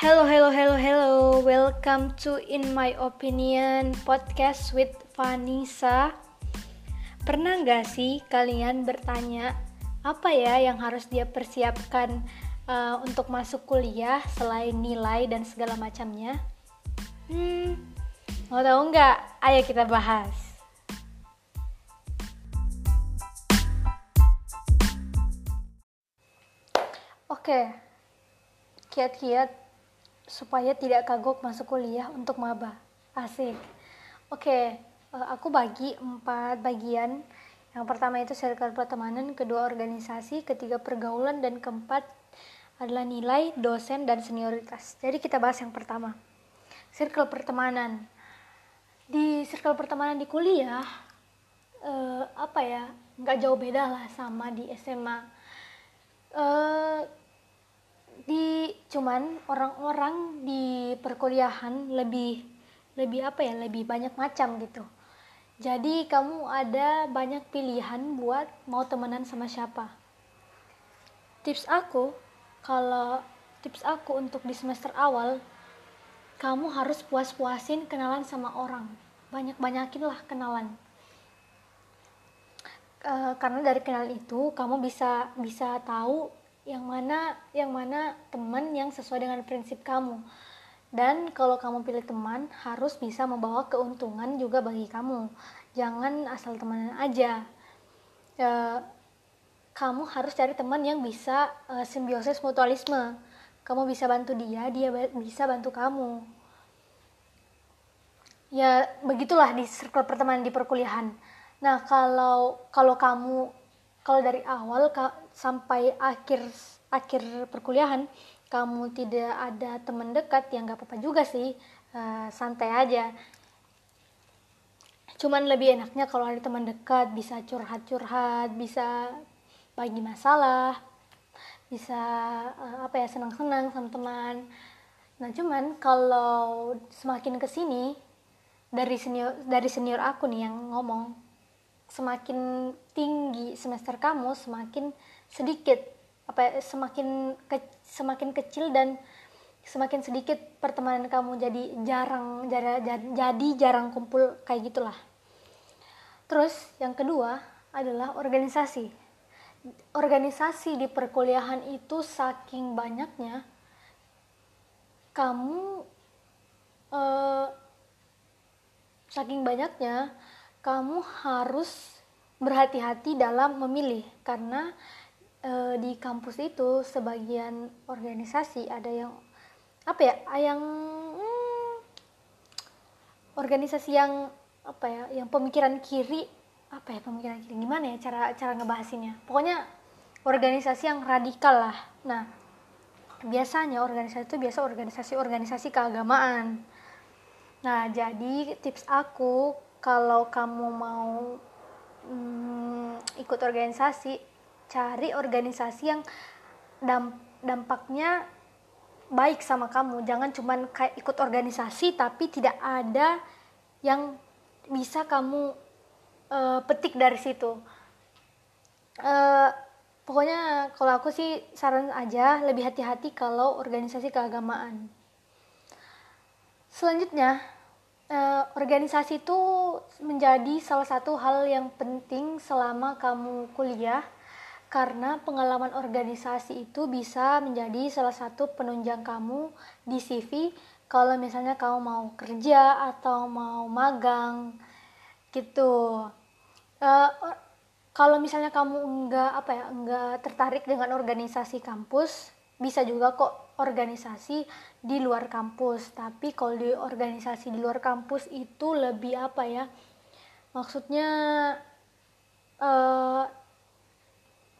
Hello, hello, hello, hello. Welcome to In My Opinion podcast with Vanessa. Pernah nggak sih kalian bertanya apa ya yang harus dia persiapkan uh, untuk masuk kuliah selain nilai dan segala macamnya? Hmm, mau tahu nggak? Ayo kita bahas. Oke, kiat-kiat supaya tidak kagok masuk kuliah untuk maba. Asik. Oke, uh, aku bagi empat bagian. Yang pertama itu circle pertemanan, kedua organisasi, ketiga pergaulan, dan keempat adalah nilai, dosen, dan senioritas. Jadi kita bahas yang pertama. Circle pertemanan. Di circle pertemanan di kuliah, uh, apa ya, nggak jauh beda lah sama di SMA. Uh, di cuman orang-orang di perkuliahan lebih lebih apa ya lebih banyak macam gitu. Jadi kamu ada banyak pilihan buat mau temenan sama siapa. Tips aku kalau tips aku untuk di semester awal kamu harus puas-puasin kenalan sama orang. Banyak-banyakin lah kenalan. E, karena dari kenalan itu kamu bisa bisa tahu yang mana yang mana teman yang sesuai dengan prinsip kamu. Dan kalau kamu pilih teman harus bisa membawa keuntungan juga bagi kamu. Jangan asal temenan aja. E, kamu harus cari teman yang bisa e, simbiosis mutualisme. Kamu bisa bantu dia dia bisa bantu kamu. Ya begitulah di circle pertemanan di perkuliahan. Nah kalau kalau kamu kalau dari awal sampai akhir akhir perkuliahan kamu tidak ada teman dekat yang gak apa-apa juga sih. Uh, santai aja. Cuman lebih enaknya kalau ada teman dekat bisa curhat-curhat bisa bagi masalah bisa uh, apa ya senang-senang sama teman. Nah cuman kalau semakin ke sini dari senior dari senior aku nih yang ngomong semakin tinggi semester kamu semakin sedikit apa ya, semakin ke, semakin kecil dan semakin sedikit pertemanan kamu jadi jarang jadi, jadi jarang kumpul kayak gitulah. Terus yang kedua adalah organisasi. Organisasi di perkuliahan itu saking banyaknya kamu eh, saking banyaknya kamu harus berhati-hati dalam memilih karena e, di kampus itu sebagian organisasi ada yang apa ya yang hmm, organisasi yang apa ya yang pemikiran kiri apa ya pemikiran kiri gimana ya cara cara ngebahasinnya? Pokoknya organisasi yang radikal lah. Nah biasanya organisasi itu biasa organisasi-organisasi keagamaan. Nah jadi tips aku kalau kamu mau hmm, ikut organisasi cari organisasi yang damp dampaknya baik sama kamu. Jangan kayak ikut organisasi tapi tidak ada yang bisa kamu uh, petik dari situ. Uh, pokoknya kalau aku sih saran aja lebih hati-hati kalau organisasi keagamaan. Selanjutnya uh, organisasi itu menjadi salah satu hal yang penting selama kamu kuliah karena pengalaman organisasi itu bisa menjadi salah satu penunjang kamu di CV kalau misalnya kamu mau kerja atau mau magang gitu. Uh, kalau misalnya kamu enggak apa ya enggak tertarik dengan organisasi kampus bisa juga kok organisasi di luar kampus. Tapi kalau di organisasi di luar kampus itu lebih apa ya? Maksudnya uh,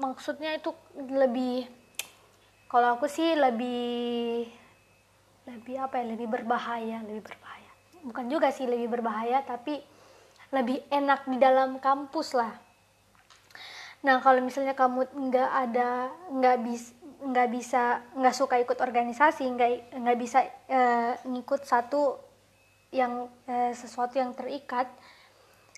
maksudnya itu lebih kalau aku sih lebih lebih apa ya? Lebih berbahaya lebih berbahaya. Bukan juga sih lebih berbahaya tapi lebih enak di dalam kampus lah. Nah kalau misalnya kamu nggak ada nggak bisa nggak bisa nggak suka ikut organisasi nggak nggak bisa uh, ngikut satu yang uh, sesuatu yang terikat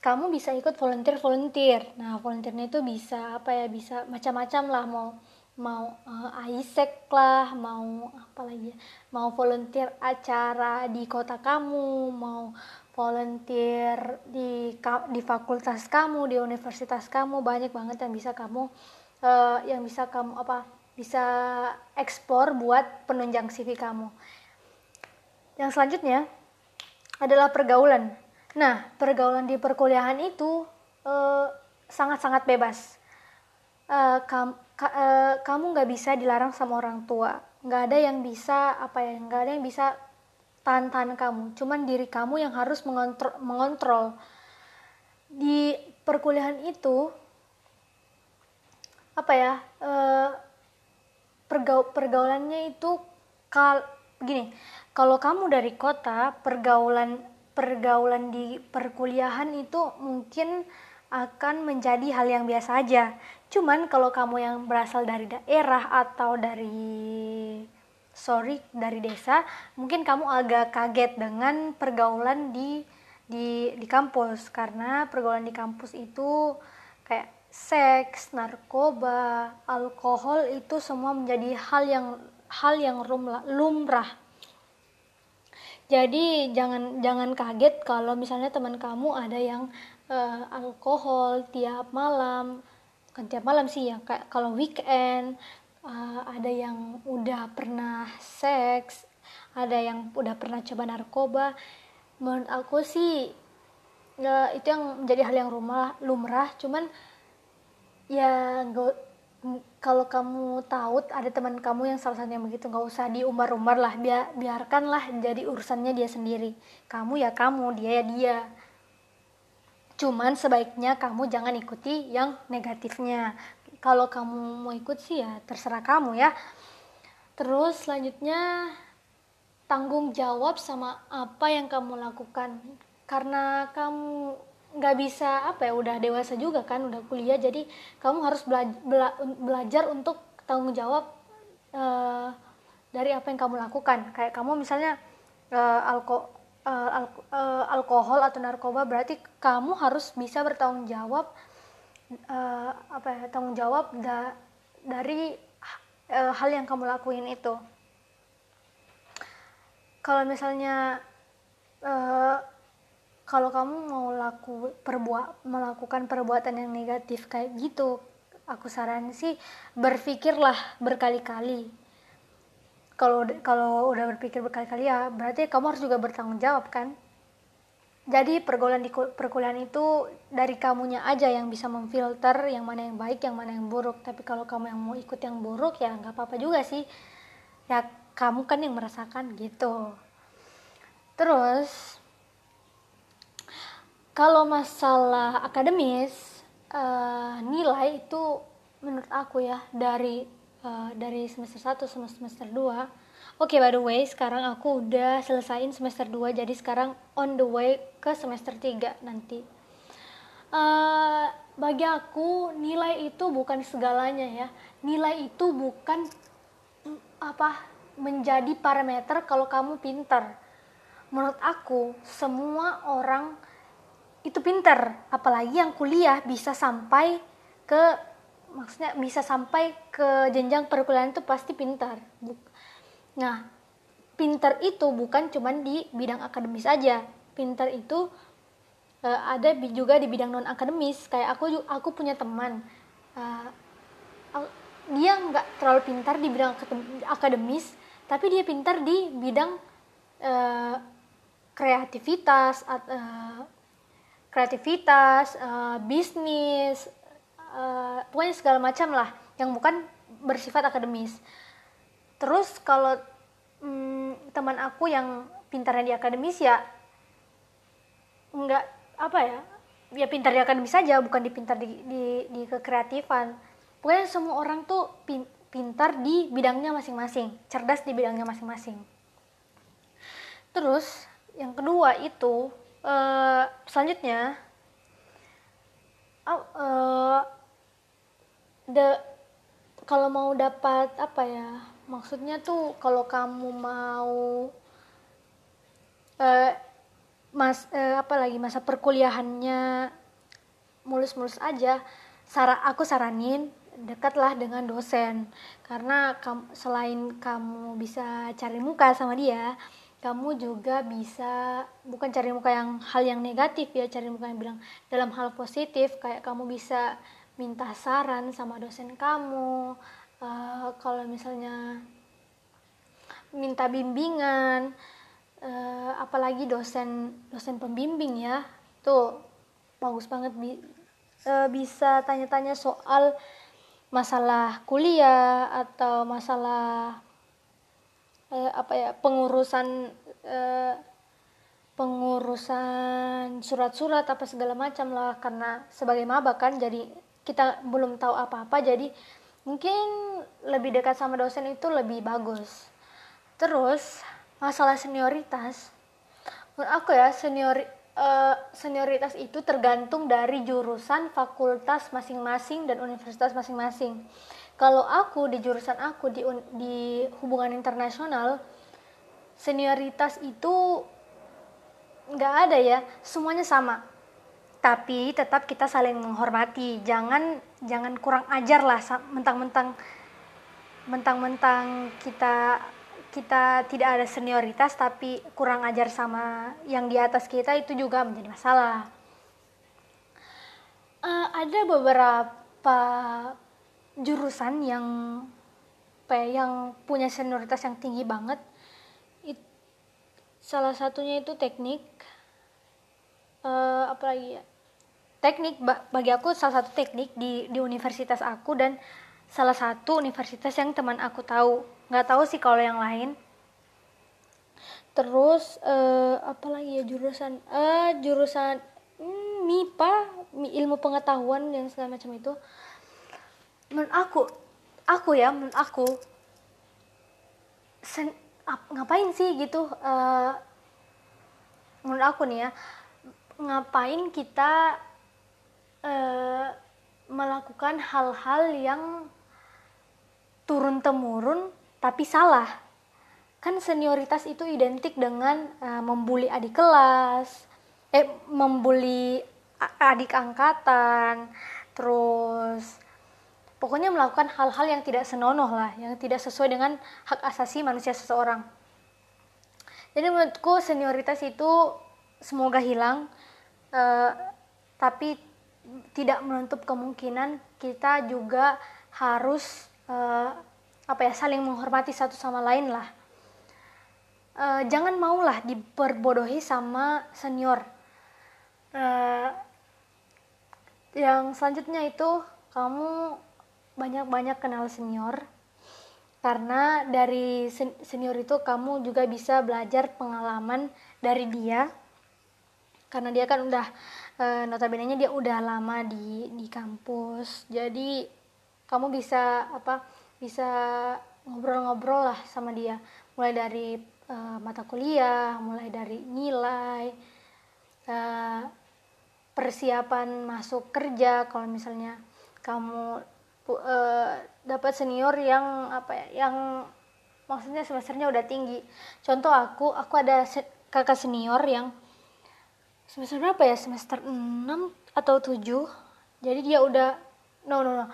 kamu bisa ikut volunteer volunteer. Nah volunteernya itu bisa apa ya bisa macam-macam lah. Mau mau uh, Isaac lah mau apa lagi ya, mau volunteer acara di kota kamu mau volunteer di di fakultas kamu di universitas kamu banyak banget yang bisa kamu uh, yang bisa kamu apa bisa explore buat penunjang CV kamu. Yang selanjutnya adalah pergaulan. Nah pergaulan di perkuliahan itu uh, sangat-sangat bebas. Uh, kam, ka, uh, kamu nggak bisa dilarang sama orang tua. Nggak ada yang bisa apa ya nggak ada yang bisa tahan-tahan kamu. Cuman diri kamu yang harus mengontrol, mengontrol. Di perkuliahan itu apa ya uh, pergaul pergaulannya itu kal gini kalau kamu dari kota pergaulan pergaulan di perkuliahan itu mungkin akan menjadi hal yang biasa aja. Cuman kalau kamu yang berasal dari daerah atau dari sorry dari desa, mungkin kamu agak kaget dengan pergaulan di di di kampus karena pergaulan di kampus itu kayak seks, narkoba, alkohol itu semua menjadi hal yang hal yang lumrah. Jadi jangan jangan kaget kalau misalnya teman kamu ada yang uh, alkohol tiap malam kan tiap malam sih ya kayak kalau weekend uh, ada yang udah pernah seks ada yang udah pernah coba narkoba menurut aku sih ya, itu yang menjadi hal yang rumah lumrah cuman ya kalau kamu tahu ada teman kamu yang salah satunya begitu nggak usah diumbar-umbar lah biar biarkanlah jadi urusannya dia sendiri kamu ya kamu dia ya dia Cuman sebaiknya kamu jangan ikuti yang negatifnya. Kalau kamu mau ikut sih ya terserah kamu ya. Terus selanjutnya tanggung jawab sama apa yang kamu lakukan. Karena kamu nggak bisa apa ya udah dewasa juga kan udah kuliah jadi kamu harus bela bela belajar untuk tanggung jawab uh, dari apa yang kamu lakukan. Kayak kamu misalnya uh, alko uh, al uh, alkohol atau narkoba berarti kamu harus bisa bertanggung jawab uh, apa ya tanggung jawab da dari uh, hal yang kamu lakuin itu. Kalau misalnya uh, kalau kamu mau laku perbuat melakukan perbuatan yang negatif kayak gitu aku saran sih berpikirlah berkali-kali. Kalau kalau udah berpikir berkali-kali ya berarti kamu harus juga bertanggung jawab kan? Jadi pergaulan di perkuliahan itu dari kamunya aja yang bisa memfilter yang mana yang baik yang mana yang buruk. Tapi kalau kamu yang mau ikut yang buruk ya nggak apa-apa juga sih. Ya kamu kan yang merasakan gitu. Terus kalau masalah akademis uh, nilai itu menurut aku ya dari uh, dari semester 1 sama semester 2 Oke, okay, by the way, sekarang aku udah selesaiin semester 2, jadi sekarang on the way ke semester 3 nanti. Uh, bagi aku, nilai itu bukan segalanya ya. Nilai itu bukan apa menjadi parameter kalau kamu pintar. Menurut aku, semua orang itu pintar, apalagi yang kuliah bisa sampai ke maksudnya bisa sampai ke jenjang perkuliahan itu pasti pintar nah pintar itu bukan cuma di bidang akademis aja. Pintar itu uh, ada juga di bidang non akademis kayak aku aku punya teman uh, dia nggak terlalu pintar di bidang akademis tapi dia pintar di bidang uh, kreativitas kreativitas uh, bisnis uh, pokoknya segala macam lah yang bukan bersifat akademis. Terus kalau um, teman aku yang pintarnya di akademis ya nggak apa ya ya pintar di akademis saja bukan dipintar di, di di kekreatifan. Pokoknya semua orang tuh pin, pintar di bidangnya masing-masing cerdas di bidangnya masing-masing. Terus yang kedua itu uh, selanjutnya uh, the kalau mau dapat apa ya maksudnya tuh kalau kamu mau uh, mas uh, apa lagi masa perkuliahannya mulus-mulus aja Sara aku saranin dekatlah dengan dosen. Karena kam, selain kamu bisa cari muka sama dia kamu juga bisa bukan cari muka yang hal yang negatif ya cari muka yang bilang dalam hal positif kayak kamu bisa minta saran sama dosen kamu uh, kalau misalnya minta bimbingan uh, apalagi dosen dosen pembimbing ya tuh bagus banget bi uh, bisa tanya-tanya soal masalah kuliah atau masalah eh, apa ya pengurusan eh, pengurusan surat-surat apa segala macam lah karena sebagai maba kan jadi kita belum tahu apa-apa jadi mungkin lebih dekat sama dosen itu lebih bagus. Terus masalah senioritas. Menurut aku ya senior uh, senioritas itu tergantung dari jurusan fakultas masing-masing dan universitas masing-masing kalau aku di jurusan aku di di hubungan internasional senioritas itu nggak ada ya. Semuanya sama. Tapi tetap kita saling menghormati. Jangan jangan kurang ajar lah mentang-mentang mentang-mentang kita kita tidak ada senioritas tapi kurang ajar sama yang di atas kita itu juga menjadi masalah. Uh, ada beberapa jurusan yang ya, yang punya senioritas yang tinggi banget. It, salah satunya itu teknik uh, apa lagi ya? Teknik bagi aku salah satu teknik di di universitas aku dan salah satu universitas yang teman aku tahu. Nggak tahu sih kalau yang lain. Terus uh, apa lagi ya jurusan? Uh, jurusan hmm, MIPA ilmu pengetahuan yang segala macam itu menurut aku aku ya menurut aku sen, ap, ngapain sih gitu uh, menurut aku nih ya ngapain kita uh, melakukan hal-hal yang turun temurun tapi salah? Kan senioritas itu identik dengan uh, membuli adik kelas eh membuli adik angkatan terus pokoknya melakukan hal-hal yang tidak senonoh lah yang tidak sesuai dengan hak asasi manusia seseorang. Jadi menurutku senioritas itu semoga hilang uh, tapi tidak menutup kemungkinan kita juga harus uh, apa ya saling menghormati satu sama lain lah. Uh, jangan maulah diperbodohi sama senior. Uh, yang selanjutnya itu kamu banyak-banyak kenal senior. Karena dari senior itu kamu juga bisa belajar pengalaman dari dia. Karena dia kan udah e, notabene dia udah lama di di kampus. Jadi kamu bisa apa bisa ngobrol-ngobrol lah sama dia. Mulai dari e, mata kuliah mulai dari nilai e, persiapan masuk kerja. Kalau misalnya kamu uh, dapat senior yang apa ya yang maksudnya semesternya udah tinggi. Contoh aku aku ada se kakak senior yang semester berapa ya? Semester 6 atau 7 jadi dia udah no no no.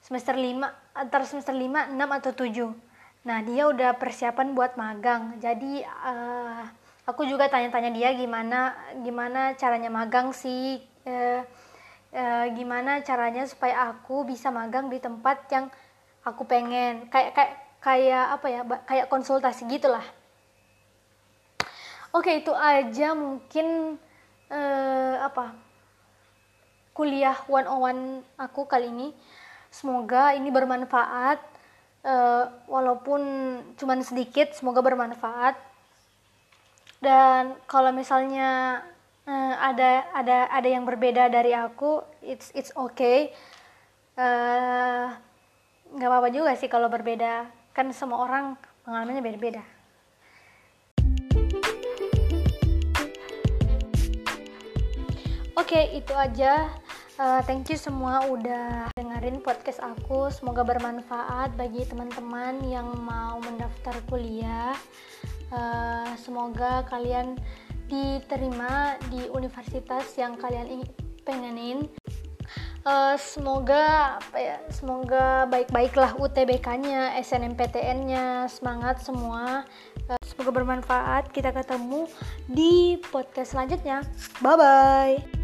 Semester 5 antara semester 5 6 atau 7 nah dia udah persiapan buat magang. Jadi uh, aku juga tanya-tanya dia gimana gimana caranya magang sih. Uh, e, gimana caranya supaya aku bisa magang di tempat yang aku pengen. Kayak kayak kayak apa ya kayak konsultasi gitulah. Oke itu aja mungkin e, apa kuliah one on one aku kali ini. Semoga ini bermanfaat e, walaupun cuman sedikit semoga bermanfaat. Dan kalau misalnya uh, ada ada ada yang berbeda dari aku it's it's okay eh, nggak uh, apa-apa juga sih kalau berbeda kan semua orang pengalamannya beda-beda Oke, okay, itu aja. Uh, thank you semua udah dengerin podcast aku. Semoga bermanfaat bagi teman-teman yang mau mendaftar kuliah. Uh, semoga kalian diterima di universitas yang kalian pengenin. Uh, semoga apa ya semoga baik-baiklah UTBK-nya SNMPTN-nya semangat semua. Uh, semoga bermanfaat. Kita ketemu di podcast selanjutnya. Bye bye